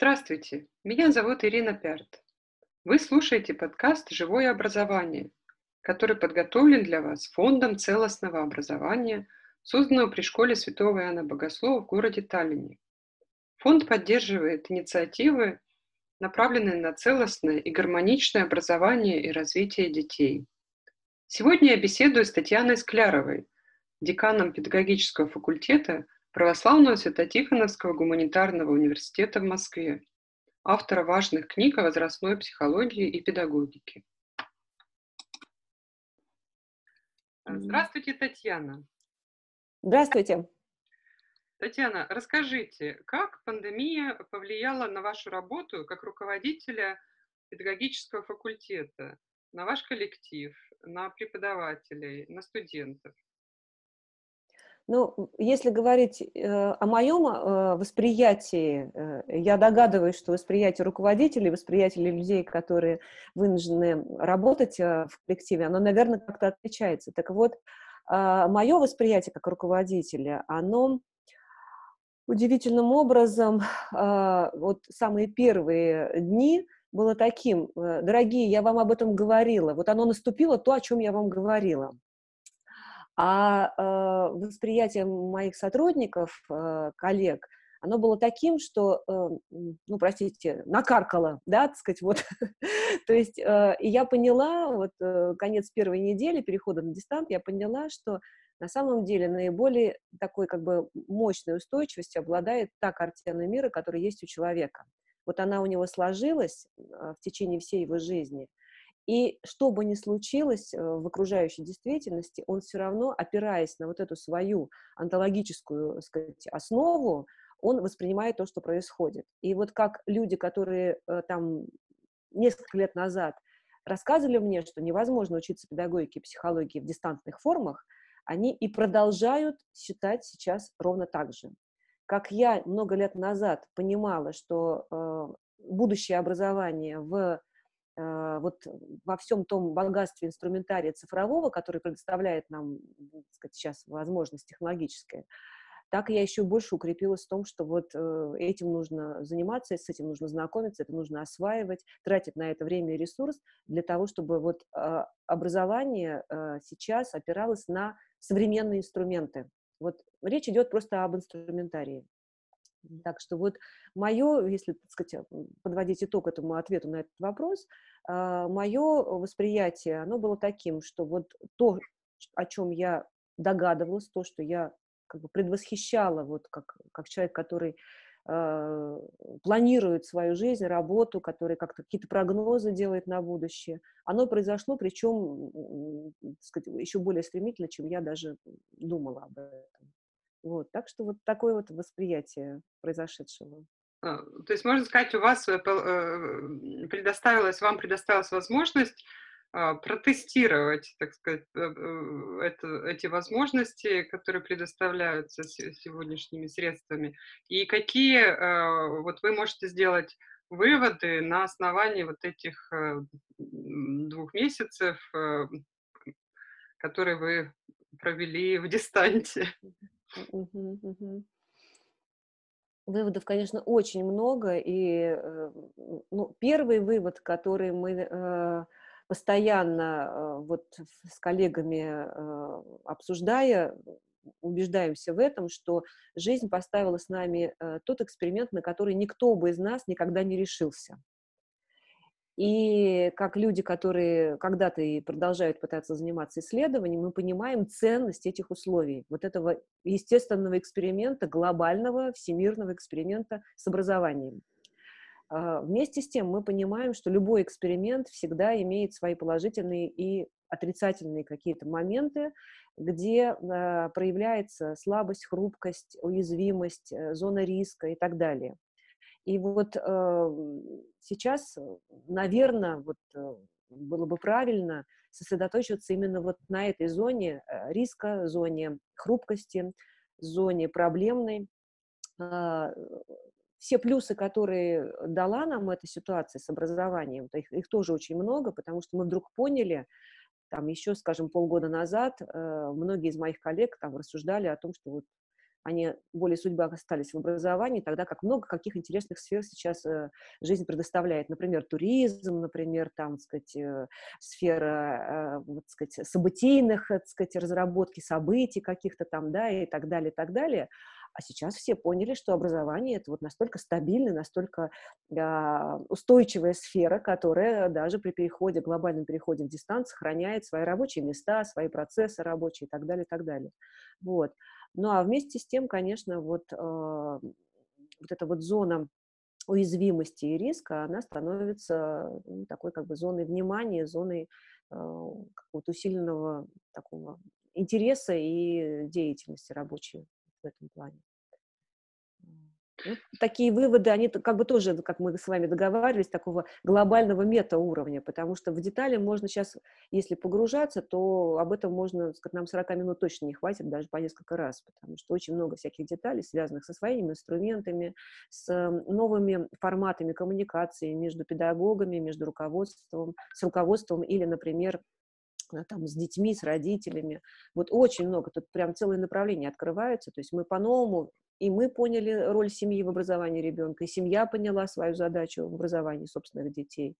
Здравствуйте, меня зовут Ирина Пярт. Вы слушаете подкаст «Живое образование», который подготовлен для вас Фондом целостного образования, созданного при школе Святого Иоанна Богослова в городе Таллине. Фонд поддерживает инициативы, направленные на целостное и гармоничное образование и развитие детей. Сегодня я беседую с Татьяной Скляровой, деканом педагогического факультета – Православного Свято-Тихоновского гуманитарного университета в Москве, автора важных книг о возрастной психологии и педагогике. Здравствуйте, Татьяна. Здравствуйте. Татьяна, расскажите, как пандемия повлияла на вашу работу как руководителя педагогического факультета, на ваш коллектив, на преподавателей, на студентов? Ну, если говорить э, о моем э, восприятии, э, я догадываюсь, что восприятие руководителей, восприятие людей, которые вынуждены работать э, в коллективе, оно, наверное, как-то отличается. Так вот, э, мое восприятие как руководителя, оно удивительным образом, вот самые первые дни было таким, э, дорогие, я вам об этом говорила, вот оно наступило то, о чем я вам говорила. А э, восприятие моих сотрудников, э, коллег, оно было таким, что, э, ну, простите, накаркало, да, так сказать, вот. То есть я поняла, вот конец первой недели перехода на дистант, я поняла, что на самом деле наиболее такой как бы мощной устойчивостью обладает та картина мира, которая есть у человека. Вот она у него сложилась в течение всей его жизни – и что бы ни случилось э, в окружающей действительности, он все равно, опираясь на вот эту свою онтологическую сказать, основу, он воспринимает то, что происходит. И вот как люди, которые э, там несколько лет назад рассказывали мне, что невозможно учиться педагогике и психологии в дистантных формах, они и продолжают считать сейчас ровно так же. Как я много лет назад понимала, что э, будущее образование в Э, вот во всем том богатстве инструментария цифрового, который предоставляет нам, так сказать, сейчас возможность технологическая, так я еще больше укрепилась в том, что вот э, этим нужно заниматься, с этим нужно знакомиться, это нужно осваивать, тратить на это время и ресурс для того, чтобы вот э, образование сейчас опиралось на современные инструменты. Вот речь идет просто об инструментарии. Так что вот мое, если, так сказать, подводить итог этому ответу на этот вопрос, а, мое восприятие, оно было таким, что вот то, о чем я догадывалась, то, что я как бы предвосхищала, вот как, как человек, который э, планирует свою жизнь, работу, который как-то какие-то прогнозы делает на будущее, оно произошло, причем, сказать, еще более стремительно, чем я даже думала об этом. Вот, так что вот такое вот восприятие произошедшего. А, то есть, можно сказать, у вас э, э, предоставилась, вам предоставилась возможность а, протестировать, так сказать, э, это, эти возможности, которые предоставляются сегодняшними средствами, и какие вот вы можете сделать выводы на основании вот этих двух месяцев, которые вы провели в дистанте. Выводов, конечно, очень много. И э, ну, первый вывод, который мы э, постоянно э, вот с коллегами обсуждая, убеждаемся в этом, что жизнь поставила с нами тот эксперимент, на который никто бы из нас никогда не решился. И как люди, которые когда-то и продолжают пытаться заниматься исследованием, мы понимаем ценность этих условий, вот этого естественного эксперимента, глобального всемирного эксперимента с образованием. А, вместе с тем мы понимаем, что любой эксперимент всегда имеет свои положительные и отрицательные какие-то моменты, где а, проявляется слабость, хрупкость, уязвимость, э, зона риска и так далее. И вот э, сейчас, наверное, вот э, было бы правильно сосредоточиться именно вот на этой зоне э, риска, зоне хрупкости, зоне проблемной. Э, все плюсы, которые дала нам эта ситуация с образованием, их, их тоже очень много, потому что мы вдруг поняли, там еще, скажем, полгода назад э, многие из моих коллег там рассуждали о том, что вот они более судьба остались в образовании, тогда как много каких интересных сфер сейчас э, жизнь предоставляет. Например, туризм, например, там, так сказать, э, сфера, вот, так сказать, событийных, так сказать, разработки событий каких-то там, да, и так далее, и так далее. А сейчас все поняли, что образование это вот настолько стабильная, настолько э, устойчивая сфера, которая даже при переходе, глобальном переходе в дистанцию сохраняет свои рабочие места, свои процессы рабочие и так далее, и так далее. Вот. Ну а вместе с тем, конечно, вот, э, вот эта вот зона уязвимости и риска, она становится ну, такой как бы зоной внимания, зоной э, какого-то усиленного такого интереса и деятельности рабочей в этом плане. Ну, такие выводы, они как бы тоже, как мы с вами договаривались, такого глобального метауровня, потому что в детали можно сейчас, если погружаться, то об этом можно, сказать, нам 40 минут точно не хватит, даже по несколько раз, потому что очень много всяких деталей, связанных со своими инструментами, с новыми форматами коммуникации между педагогами, между руководством, с руководством или, например, э, там, с детьми, с родителями. Вот очень много, тут прям целое направление открывается, то есть мы по-новому и мы поняли роль семьи в образовании ребенка, и семья поняла свою задачу в образовании собственных детей.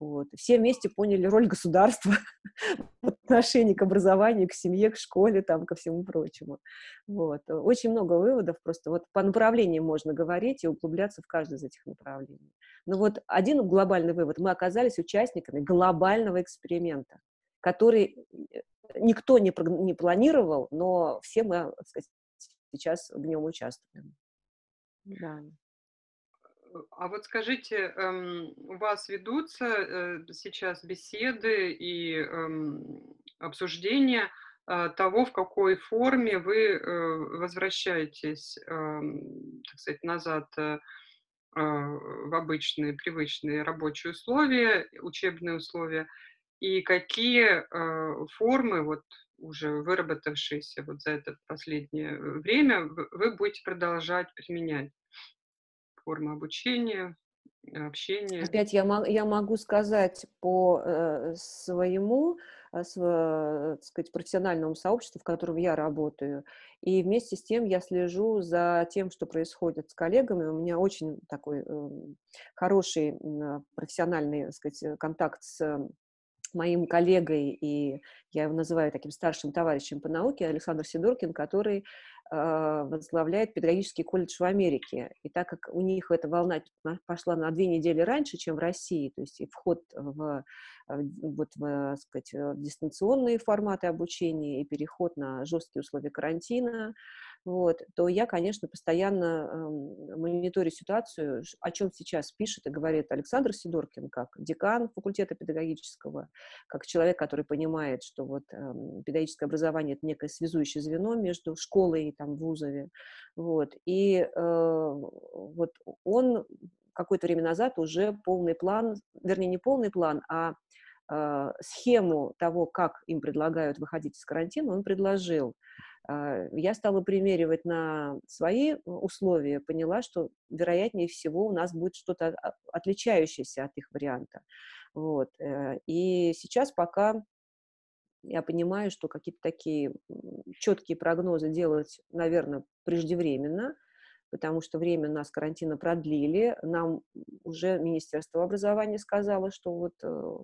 Вот. Все вместе поняли роль государства в отношении к образованию, к семье, к школе, там, ко всему прочему. Вот. Очень много выводов, просто вот по направлениям можно говорить и углубляться в каждое из этих направлений. Но вот один глобальный вывод. Мы оказались участниками глобального эксперимента, который э, никто не, не планировал, но все мы, так сказать, сейчас в нем участвуем. Да. А вот скажите, эм, у вас ведутся э, сейчас беседы и эм, обсуждения э, того, в какой форме вы э, возвращаетесь, эм, так сказать, назад в обычные, привычные рабочие условия, учебные условия, и какие формы вот уже выработавшиеся вот за это последнее э, время, вы будете продолжать применять формы обучения, общения. Опять я, я могу сказать по э, своему э, с, э, сказать, профессиональному сообществу, в котором я работаю, и вместе с тем я слежу за тем, что происходит с коллегами. У меня очень такой э, хороший э, профессиональный сказать, контакт с моим коллегой, и я его называю таким старшим товарищем по науке, Александр Сидоркин, который э, возглавляет педагогический колледж в Америке. И так как у них эта волна пошла на две недели раньше, чем в России, то есть и вход в, вот, в, сказать, в дистанционные форматы обучения и переход на жесткие условия карантина, вот, то я, конечно, постоянно э, мониторю ситуацию, о чем сейчас пишет и говорит Александр Сидоркин, как декан факультета педагогического, как человек, который понимает, что вот э, педагогическое образование – это некое связующее звено между школой и там, вузами. Вот, и э, вот он какое-то время назад уже полный план, вернее, не полный план, а схему того, как им предлагают выходить из карантина, он предложил. А, я стала примеривать на свои условия, поняла, что вероятнее всего у нас будет что-то отличающееся от их варианта. Вот. Э, и сейчас пока я понимаю, что какие-то такие четкие прогнозы делать, наверное, преждевременно, потому что время нас карантина продлили. Нам уже Министерство образования сказало, что вот э,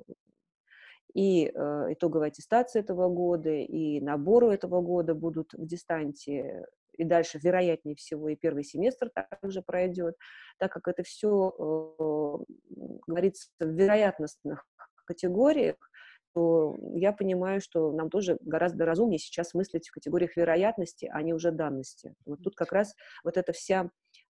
и э, итоговая аттестация этого года, и набору этого года будут в дистанции, и дальше, вероятнее всего, и первый семестр также пройдет, так как это все э, говорится в вероятностных категориях, то я понимаю, что нам тоже гораздо разумнее сейчас мыслить в категориях вероятности, а не уже данности. Вот тут как раз вот эта вся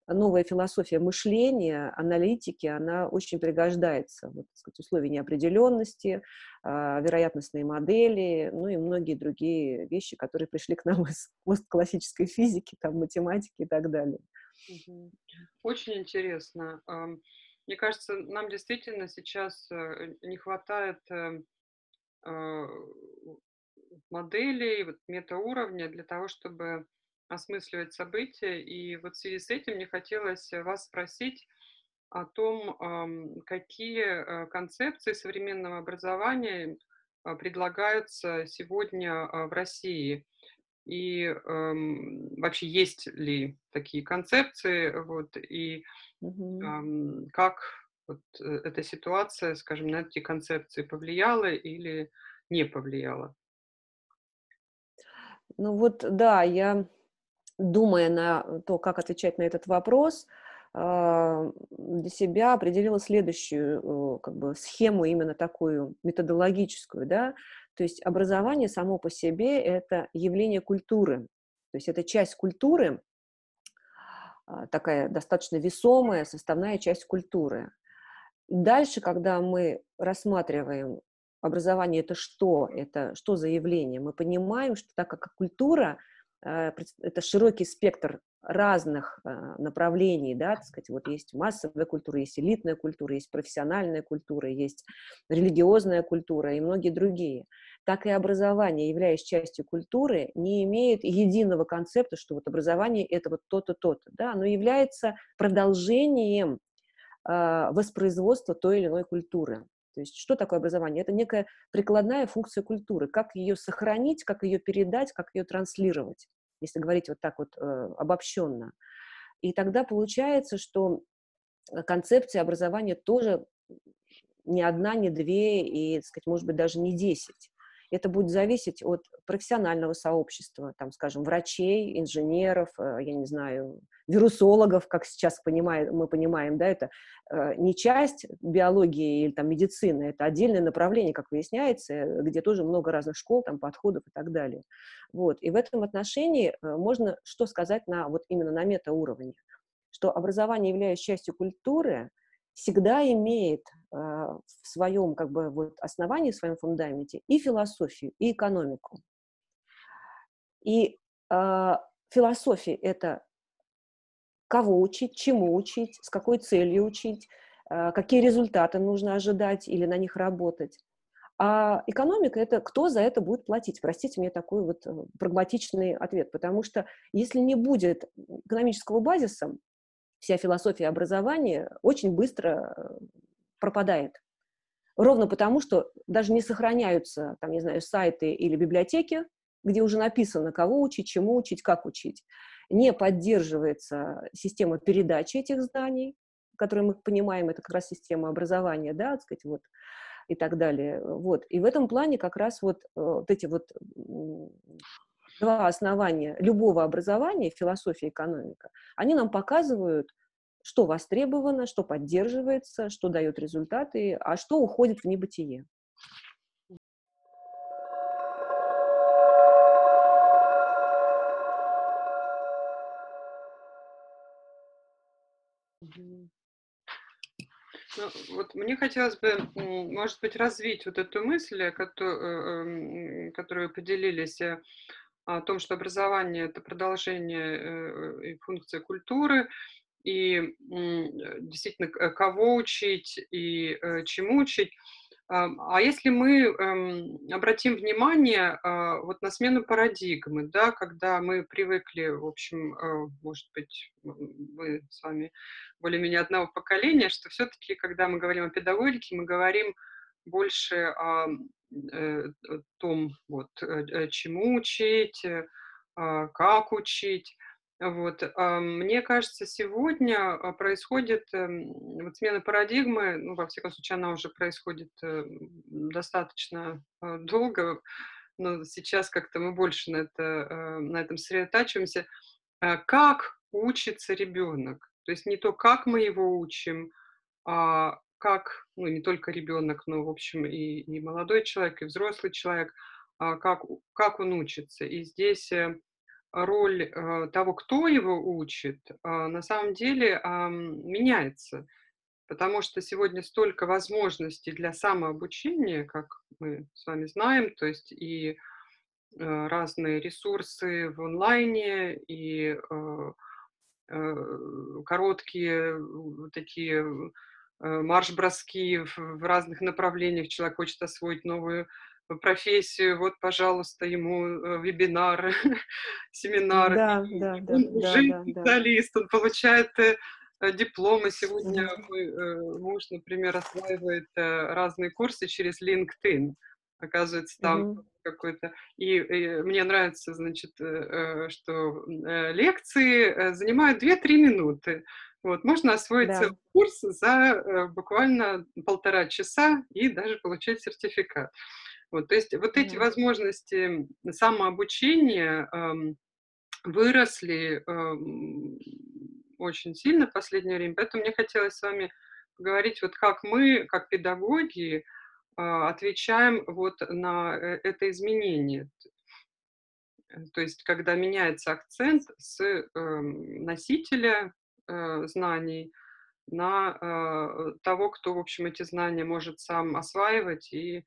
новая философия мышления, аналитики, она очень пригождается. Вот, так сказать, условия неопределенности, а, вероятностные модели, ну и многие другие вещи, которые пришли к нам из постклассической физики, там, математики и так далее. Очень интересно. Мне кажется, нам действительно сейчас э, не хватает э, а, моделей, вот метауровня для того, чтобы осмысливать события. И вот в связи с этим мне хотелось вас спросить о том, какие э, концепции современного образования а, предлагаются сегодня а, в России. и эм, вообще есть ли такие концепции, вот, и эм, как вот э, эта ситуация, скажем, на эти концепции повлияла или не повлияла? Ну вот, да, я, думая на то, как отвечать на этот вопрос, а, для себя определила следующую, э, как бы, схему, именно такую методологическую, да. То есть образование само по себе- это явление культуры, то есть это часть культуры, а, такая достаточно весомая составная часть культуры. Дальше, когда мы рассматриваем образование- это что, это что за явление, мы понимаем, что так как культура, э, это широкий спектр разных, а, направлений, да, так сказать, вот есть массовая культура, есть элитная культура, есть профессиональная культура, есть религиозная культура и многие другие. Так и образование, являясь частью культуры, не имеет единого концепта, что вот образование- это вот то-то, то-то, да. Оно является продолжением, а, воспроизводства той или иной культуры. То есть что такое образование? Это некая прикладная функция культуры. Как ее сохранить, как ее передать, как ее транслировать, если говорить вот так вот, э, обобщенно. И тогда получается, что, э, концепция образования тоже не 1, не 2 и, так сказать, может быть, даже не 10. Это будет зависеть от профессионального сообщества, там, скажем, врачей, инженеров, э, я не знаю, вирусологов, как сейчас понимаем, мы понимаем, да, это э, не часть биологии или там медицины, это отдельное направление, как выясняется, э, где тоже много разных школ, там, подходов и так далее. Вот. И в этом отношении можно что сказать на, вот именно на метауровне, что образование, являясь частью культуры, всегда имеет э, в своем как бы вот основании, в своем фундаменте и философию, и экономику. И э, философия- это кого учить, чему учить, с какой целью учить, э, какие результаты нужно ожидать или на них работать. А экономика- это кто за это будет платить? Простите мне такой вот прагматичный ответ, потому что если не будет экономического базиса, вся философия образования очень быстро э, пропадает. Ровно потому, что даже не сохраняются, там, не знаю, сайты или библиотеки, где уже написано, кого учить, чему учить, как учить. Не поддерживается система передачи этих знаний, которые мы понимаем, это как раз система образования, да, так сказать, вот, и так далее. Вот. И в этом плане как раз вот, э, вот эти вот два основания любого образования, философия и экономика, они нам показывают, что востребовано, что поддерживается, что дает результаты, а что уходит в небытие. Ну, вот мне хотелось бы, может быть, развить вот эту мысль, которую, которую поделились э, о том, что образование это продолжение э, и функция культуры, и действительно кого учить и э, чему учить. А если мы эм, обратим внимание а, вот на смену парадигмы, да, когда мы привыкли, в общем, э, может быть, мы с вами более-менее одного поколения, что все-таки, когда мы говорим о педагогике, мы говорим больше о э, том, вот, э, чему учить, а, как учить. Вот. Мне кажется, сегодня а, происходит эм, вот смена парадигмы, ну, во всяком случае, она уже происходит э, достаточно а, долго, но сейчас как-то мы больше на, это, э, на этом сосредотачиваемся. Как учится ребенок? То есть не то, как мы его учим, а как, ну, не только ребенок, но, в общем, и, и молодой человек, и взрослый человек, как, как он учится. И здесь э, роль э, того, кто его учит, а, на самом деле меняется. Потому что сегодня столько возможностей для самообучения, как мы с вами знаем, то есть и э, разные ресурсы в онлайне, и короткие такие марш-броски в разных направлениях. Человек хочет освоить новую профессию, вот, пожалуйста, ему э, вебинары, семинары. Да, да, да. Он да, уже да, специалист, да. он получает э, дипломы. Сегодня мой э, муж, например, осваивает разные курсы через LinkedIn. Оказывается, там угу. какой-то... И, и мне нравится, значит, что лекции занимают 2-3 минуты. Вот, можно освоить да. целый курс за буквально полтора часа и даже получать сертификат. Вот, то есть вот эти возможности самообучения эм, выросли эм, очень сильно в последнее время, поэтому мне хотелось с вами поговорить, вот как мы, как педагоги, э, отвечаем вот на э, это изменение. То есть, когда меняется акцент с э, носителя э, знаний на э, того, кто, в общем, эти знания может сам осваивать и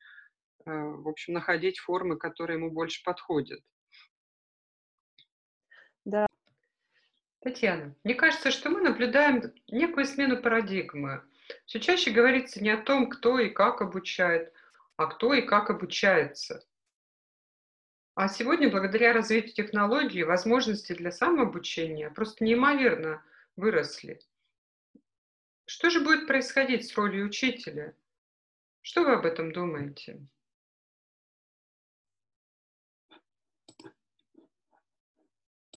Э, в общем, находить формы, которые ему больше подходят. Да. Татьяна, мне кажется, что мы наблюдаем некую смену парадигмы. Все чаще говорится не о том, кто и как обучает, а кто и как обучается. А сегодня, благодаря развитию технологий, возможности для самообучения просто неимоверно выросли. Что же будет происходить с ролью учителя? Что вы об этом думаете?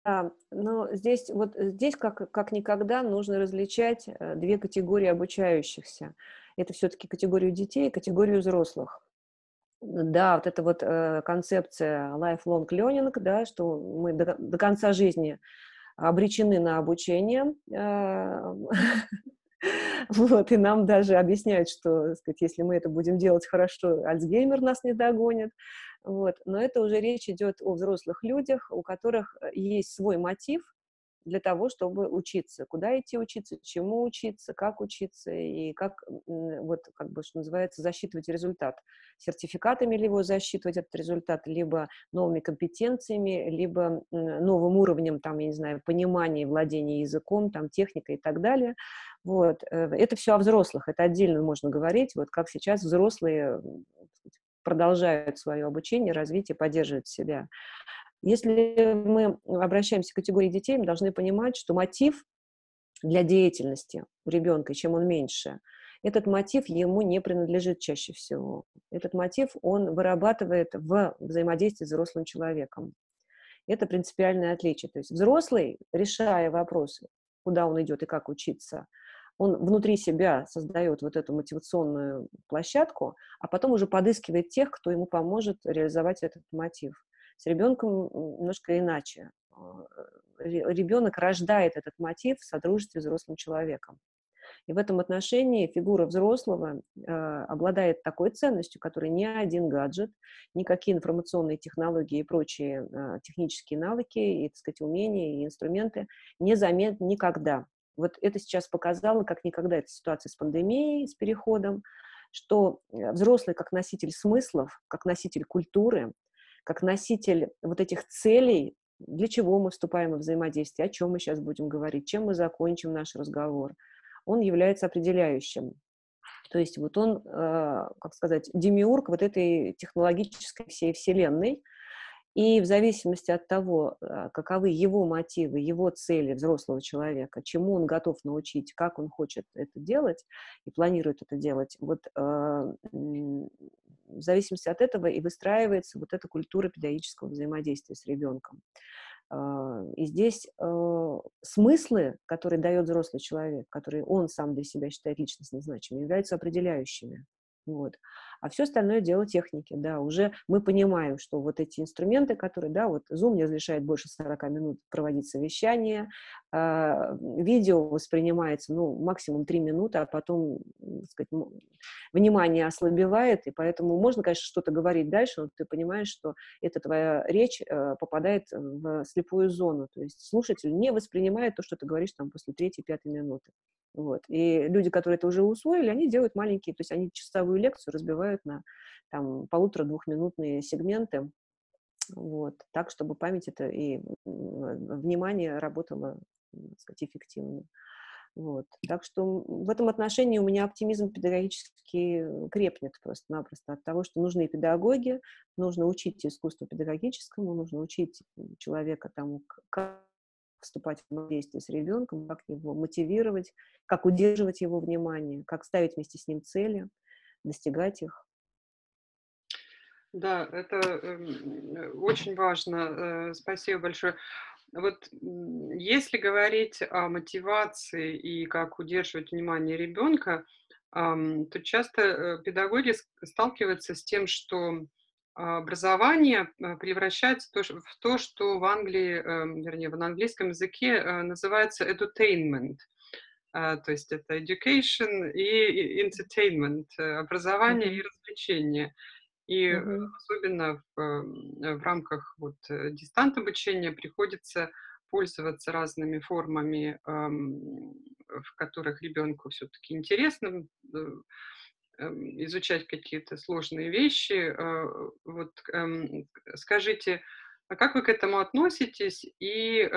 Да, но здесь, вот э, здесь как, как никогда нужно различать э, две категории обучающихся. Это все-таки категорию детей и категорию взрослых. Да, вот эта вот э, концепция lifelong learning, да, что мы до, до конца жизни обречены на обучение. Э, вот, и нам даже объясняют, что, сказать, если мы это будем делать хорошо, Альцгеймер нас не догонит. Вот. Но это уже речь идет о взрослых людях, у которых э, есть свой мотив для того, чтобы учиться. Куда идти учиться, чему учиться, как учиться и как, вот, как бы, что называется, засчитывать результат. Сертификатами ли его засчитывать этот результат, либо новыми компетенциями, либо новым уровнем, там, я не знаю, понимания, владения языком, там, техникой и так далее. Вот. Э, это все о взрослых, это отдельно можно говорить, вот как сейчас взрослые продолжают свое обучение, развитие, поддерживают себя. Если мы обращаемся к категории детей, мы должны понимать, что мотив для деятельности у ребенка, чем он меньше, этот мотив ему не принадлежит чаще всего. Этот мотив он вырабатывает в взаимодействии с взрослым человеком. Это принципиальное отличие. То есть взрослый, решая вопросы, куда он идет и как учиться, он внутри себя создает вот эту мотивационную площадку, а потом уже подыскивает тех, кто ему поможет реализовать этот мотив. С ребенком немножко иначе. Ребенок рождает этот мотив в содружестве с взрослым человеком. И в этом отношении фигура взрослого э, обладает такой ценностью, которой ни один гаджет, никакие информационные технологии и прочие э, технические навыки, и, так сказать, умения и инструменты не заменят никогда. Вот это сейчас показало, как никогда эта ситуация с пандемией, с переходом, что э, взрослый как носитель смыслов, как носитель культуры, как носитель вот этих целей, для чего мы вступаем в взаимодействие, о чем мы сейчас будем говорить, чем мы закончим наш разговор, он является определяющим. То есть вот он, э, как сказать, демиург вот этой технологической всей вселенной, и в зависимости от того, а, каковы его мотивы, его цели взрослого человека, чему он готов научить, как он хочет это делать и планирует это делать, вот э, в зависимости от этого и выстраивается вот эта культура педагогического взаимодействия с ребенком. Э, и здесь э, смыслы, которые дает взрослый человек, которые он сам для себя считает личностно значимыми, являются определяющими. Вот. А все остальное дело техники, да, уже мы понимаем, что вот эти инструменты, которые, да, вот Zoom не разрешает больше 40 минут проводить совещание, э, видео воспринимается, ну, максимум 3 минуты, а потом, так сказать, внимание ослабевает, и поэтому можно, конечно, что-то говорить дальше, но ты понимаешь, что эта твоя речь э, попадает в слепую зону, то есть слушатель не воспринимает то, что ты говоришь там после третьей-пятой минуты. Вот. И люди, которые это уже усвоили, они делают маленькие, то есть они часовую лекцию разбивают на там, полутора-двухминутные сегменты, вот, так, чтобы память это и внимание работало, так сказать, эффективно. Вот. Так что в этом отношении у меня оптимизм педагогически крепнет просто-напросто от того, что нужны педагоги, нужно учить искусству педагогическому, нужно учить человека тому, как вступать в действие с ребенком, как его мотивировать, как удерживать его внимание, как ставить вместе с ним цели, достигать их. Да, это эм, очень важно. Э, спасибо большое. Вот если говорить о мотивации и как удерживать внимание ребенка, то часто э, педагоги сталкиваются с тем, что образование э, превращается в то, что в Англии, эм, вернее, в английском языке называется edutainment. А, то есть это education и entertainment, образование mm-hmm. и развлечение. И mm-hmm. особенно в, эм, в рамках вот э, дистант обучения приходится пользоваться разными формами, эм, в которых ребенку все-таки интересно э, эм, изучать какие-то сложные вещи. Э, вот скажите, а как вы к этому относитесь и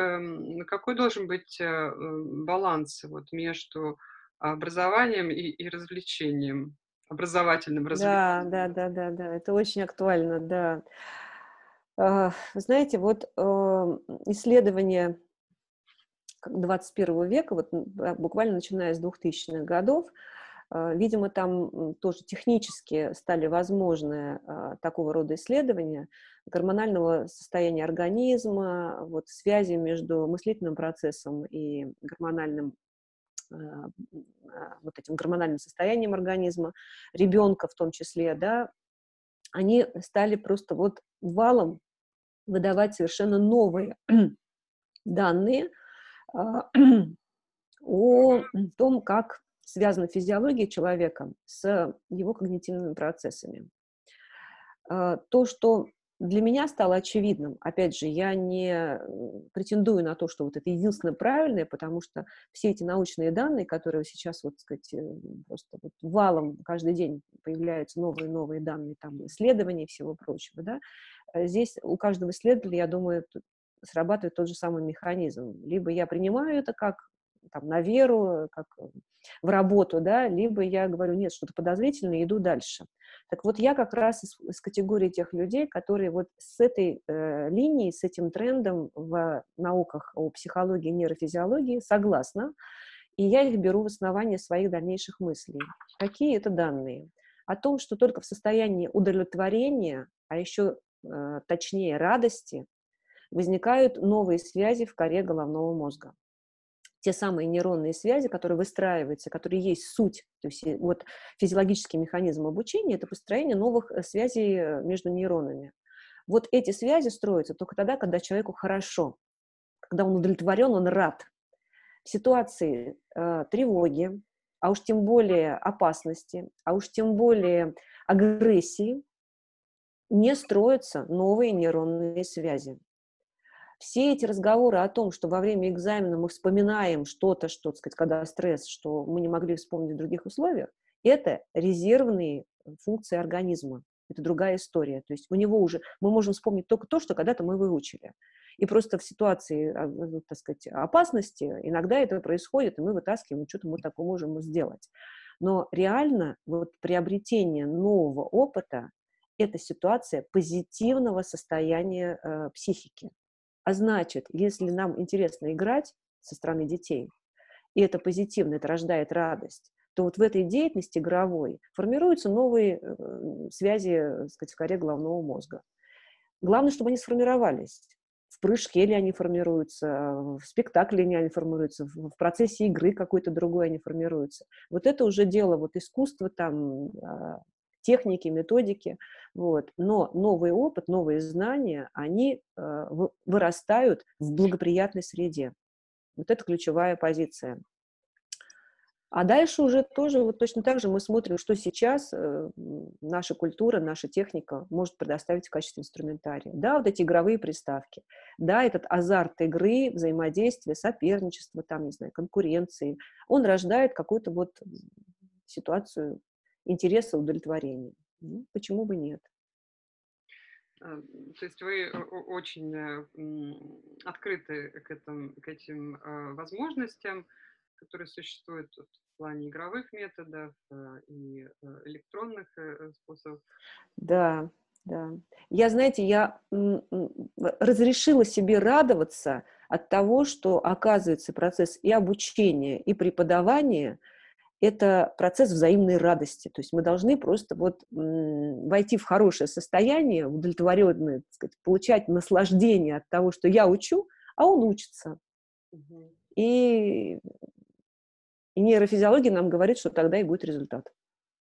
какой должен быть баланс вот между образованием и, и развлечением? образовательным развитием. Да, да, да, да, да, это очень актуально, да. А, знаете, вот эм, исследования 21 века, вот буквально начиная с 2000-х годов, видимо, там тоже технически стали возможны а, такого рода исследования гормонального состояния организма, вот связи между мыслительным процессом и гормональным а, вот этим гормональным состоянием организма, ребенка в том числе, да, они стали просто вот валом выдавать совершенно новые данные а, о том, как связана физиология человека с его когнитивными процессами. А, то, что для меня стало очевидным. Опять же, я не претендую на то, что вот это единственное правильное, потому что все эти научные данные, которые сейчас, вот, сказать, э, просто вот валом каждый день появляются новые новые данные, там, исследования и всего прочего, да, э, здесь у каждого исследователя, я думаю, срабатывает тот же самый механизм. Либо я принимаю это как там, на веру, как в работу, да, либо я говорю, нет, что-то подозрительное, иду дальше. Так вот, я как раз из, из категории тех людей, которые вот с этой э, линией, с этим трендом в науках о психологии и нейрофизиологии согласна, и я их беру в основание своих дальнейших мыслей. Какие это данные? О том, что только в состоянии удовлетворения, а еще э, точнее радости, возникают новые связи в коре головного мозга те самые нейронные связи, которые выстраиваются, которые есть суть, то есть вот физиологический механизм обучения, это построение новых э, связей э, между нейронами. Вот эти связи строятся только тогда, когда человеку хорошо, когда он удовлетворен, он рад. В ситуации э, тревоги, а уж тем более опасности, а уж тем более агрессии, не строятся новые нейронные связи все эти разговоры о том, что во время экзамена мы вспоминаем что-то, что, так сказать, когда стресс, что мы не могли вспомнить в других условиях, это резервные функции организма. Это другая история. То есть у него уже мы можем вспомнить только то, что когда-то мы выучили. И просто в ситуации, а, ну, так сказать, опасности иногда это происходит, и мы вытаскиваем, что-то мы такое можем сделать. Но реально вот приобретение нового опыта – это ситуация позитивного состояния э, психики. А значит, если нам интересно играть со стороны детей, и это позитивно, это рождает радость, то вот в этой деятельности игровой формируются новые э, связи, так сказать, в коре головного мозга. Главное, чтобы они сформировались. В прыжке ли они формируются, в спектакле ли они формируются, в процессе игры какой-то другой они формируются. Вот это уже дело вот искусства, там, а, техники, методики, вот. Но новый опыт, новые знания, они э, вырастают в благоприятной среде. Вот это ключевая позиция. А дальше уже тоже вот точно так же мы смотрим, что сейчас э, наша культура, наша техника может предоставить в качестве инструментария. Да, вот эти игровые приставки, да, этот азарт игры, взаимодействия, соперничества, там, не знаю, конкуренции, он рождает какую-то вот ситуацию интереса удовлетворения. Ну, почему бы нет? А, то есть вы очень э, открыты к, этим, к этим а, возможностям, которые существуют в плане игровых методов э, и э, электронных способов. Да, да. Я, знаете, я разрешила себе радоваться от того, что, оказывается, процесс и обучения, и преподавания – это процесс взаимной радости. То есть мы должны просто вот войти в хорошее состояние, удовлетворенное, так сказать, получать наслаждение от того, что я учу, а он учится. Угу. И, и нейрофизиология нам говорит, что тогда и будет результат.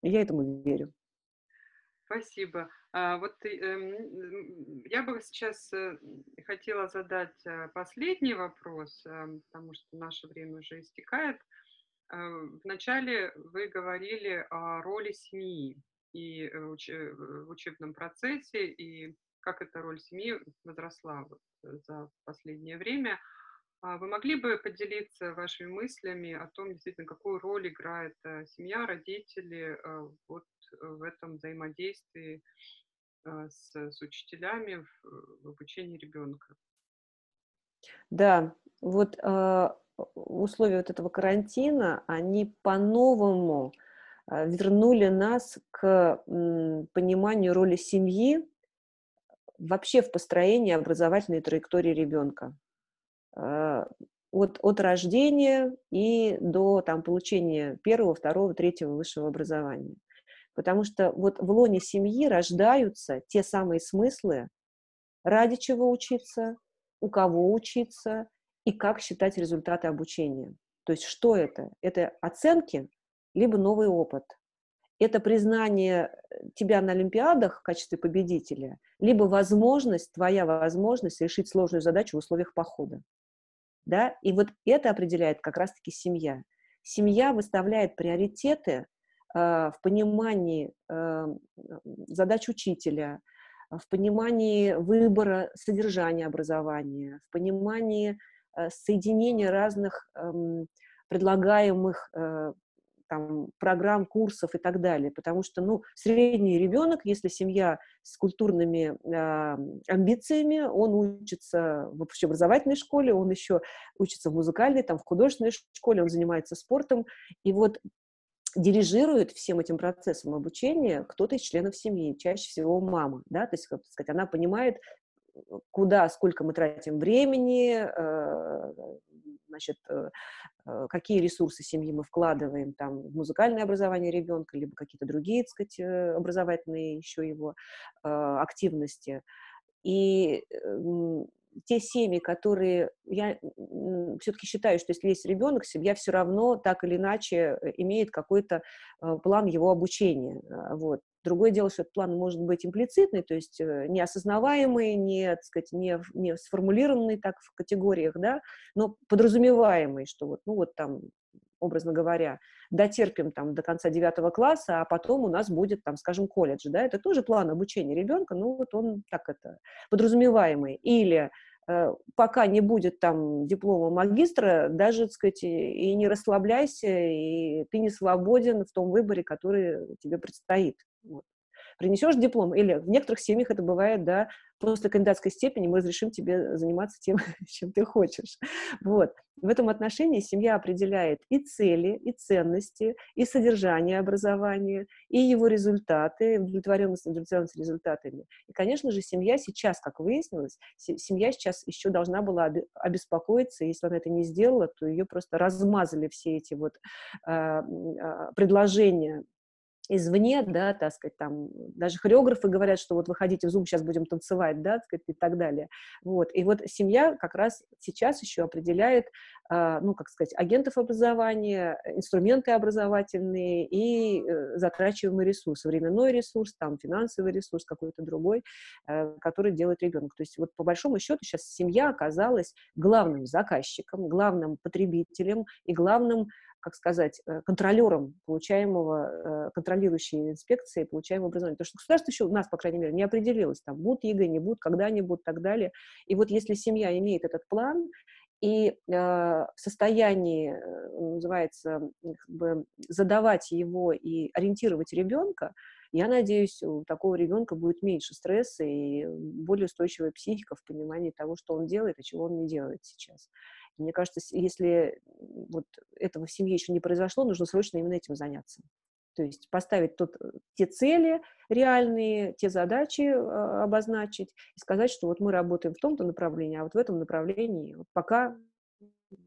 И я этому верю. Спасибо. А, вот э, я бы сейчас э, хотела задать э, последний вопрос, э, потому что наше время уже истекает. Э, вначале вы говорили о роли семьи и э, уч в учебном процессе, и как эта роль семьи возросла вот за последнее время. А вы могли бы поделиться вашими мыслями о том, действительно, какую роль играет семья, родители вот в этом взаимодействии с, с учителями в, в обучении ребенка. Да, вот э, условия вот этого карантина, они по-новому э, вернули нас к пониманию роли семьи вообще в построении образовательной траектории ребенка. Э, от, от рождения и до там, получения первого, второго, третьего высшего образования. Потому что вот в лоне семьи рождаются те самые смыслы, ради чего учиться, у кого учиться и как считать результаты обучения. То есть что это? Это оценки, либо новый опыт. Это признание э, тебя на Олимпиадах в качестве победителя, либо возможность, твоя возможность решить сложную задачу в условиях похода. Да? И вот это определяет как раз-таки семья. Семья выставляет приоритеты а, в понимании а, задач учителя, в понимании выбора содержания образования, в понимании а, соединения разных предлагаемых там, программ, курсов и так далее. Потому что, ну, средний ребенок, если семья с культурными э, амбициями, он учится в общеобразовательной школе, он еще учится в музыкальной, там, в художественной школе, он занимается спортом. И вот дирижирует всем этим процессом обучения кто-то из членов семьи, чаще всего мама, да, то есть, как сказать, она понимает, куда, сколько мы тратим времени, э, значит, э, э, какие ресурсы семьи мы вкладываем там в музыкальное образование ребенка, либо какие-то другие, так сказать, образовательные еще его активности. И те семьи, которые я все-таки считаю, что если есть ребенок, семья все равно так или иначе э, имеет какой-то э, план его обучения. Вот. Другое дело, что этот план может быть имплицитный, то есть э, неосознаваемый, не, так сказать, не, не сформулированный так в категориях, да, но подразумеваемый, что вот, ну вот там образно говоря, дотерпим там до конца девятого класса, а потом у нас будет там, скажем, колледж, да, это тоже план обучения ребенка, ну вот он так это подразумеваемый. Или э, пока не будет там диплома магистра, даже, так сказать, и не расслабляйся, и ты не свободен в том выборе, который тебе предстоит. Вот принесешь диплом, или в некоторых семьях это бывает, да, после кандидатской степени мы разрешим тебе заниматься тем, чем ты хочешь. Вот. В этом отношении семья определяет и цели, и ценности, и содержание образования, и его результаты, удовлетворенность, удовлетворенность результатами. И, конечно же, семья сейчас, как выяснилось, семья сейчас еще должна была обеспокоиться, если она это не сделала, то ее просто размазали все эти вот э, предложения извне, да, так сказать, там, даже хореографы говорят, что вот выходите в Zoom, сейчас будем танцевать, да, так сказать, и так далее. Вот, и вот семья как раз сейчас еще определяет, э, ну, как сказать, агентов образования, инструменты образовательные и э, затрачиваемый ресурс, временной ресурс, там, финансовый ресурс какой-то другой, э, который делает ребенок. То есть вот по большому счету сейчас семья оказалась главным заказчиком, главным потребителем и главным как сказать, э, контролером получаемого, э, контролирующей инспекции получаемого образования. Потому что государство еще у нас, по крайней мере, не определилось, там, будут ЕГЭ, не будут, когда они будут, так далее. И вот если семья имеет этот план, и э, в состоянии, называется, как бы задавать его и ориентировать ребенка, я надеюсь, у такого ребенка будет меньше стресса и более устойчивая психика в понимании того, что он делает и чего он не делает сейчас. Мне кажется, если вот этого в семье еще не произошло, нужно срочно именно этим заняться. То есть поставить тот, э, те цели реальные, те задачи э, обозначить и сказать, что вот мы работаем в том-то направлении, а вот в этом направлении вот пока,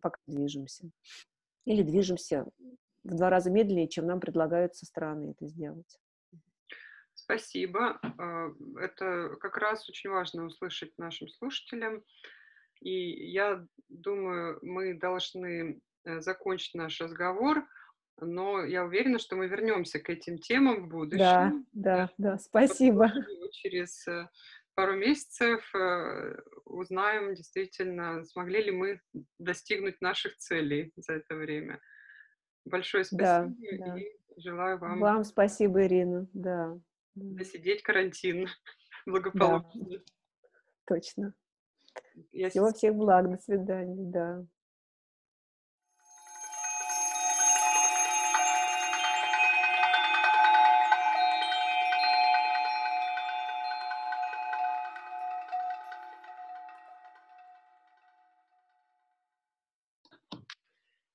пока движемся. Или движемся в два раза медленнее, чем нам предлагают со стороны это сделать. Спасибо. А, это как раз очень важно услышать нашим слушателям. И я думаю, мы должны э, закончить наш разговор, но я уверена, что мы вернемся к этим темам в будущем. Да, да, да, спасибо. Через э, пару месяцев э, узнаем действительно, смогли ли мы достигнуть наших целей за это время. Большое спасибо да, да. и желаю вам... Вам спасибо, Ирина, да. Досидеть карантин благополучно. Да, точно. Я Всего всех благ, до свидания, да.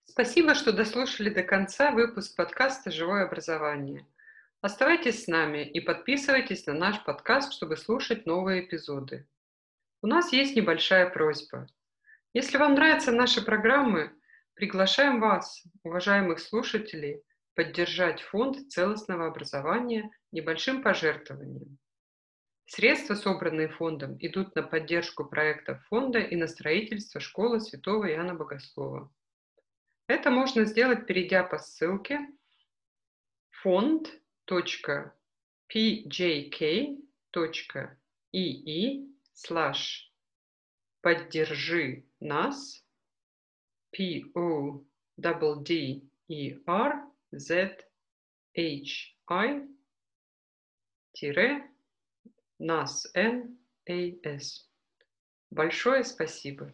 Спасибо, что дослушали до конца выпуск подкаста «Живое образование». Оставайтесь с нами и подписывайтесь на наш подкаст, чтобы слушать новые эпизоды. У нас есть небольшая просьба. Если вам нравятся наши программы, приглашаем вас, уважаемых слушателей, поддержать фонд целостного образования небольшим пожертвованием. Средства, собранные фондом, идут на поддержку проектов фонда и на строительство школы Святого Иоанна Богослова. Это можно сделать, перейдя по ссылке fond.pjk.ii slash поддержи нас P O D D E R Z H I тире нас N A S. Большое спасибо.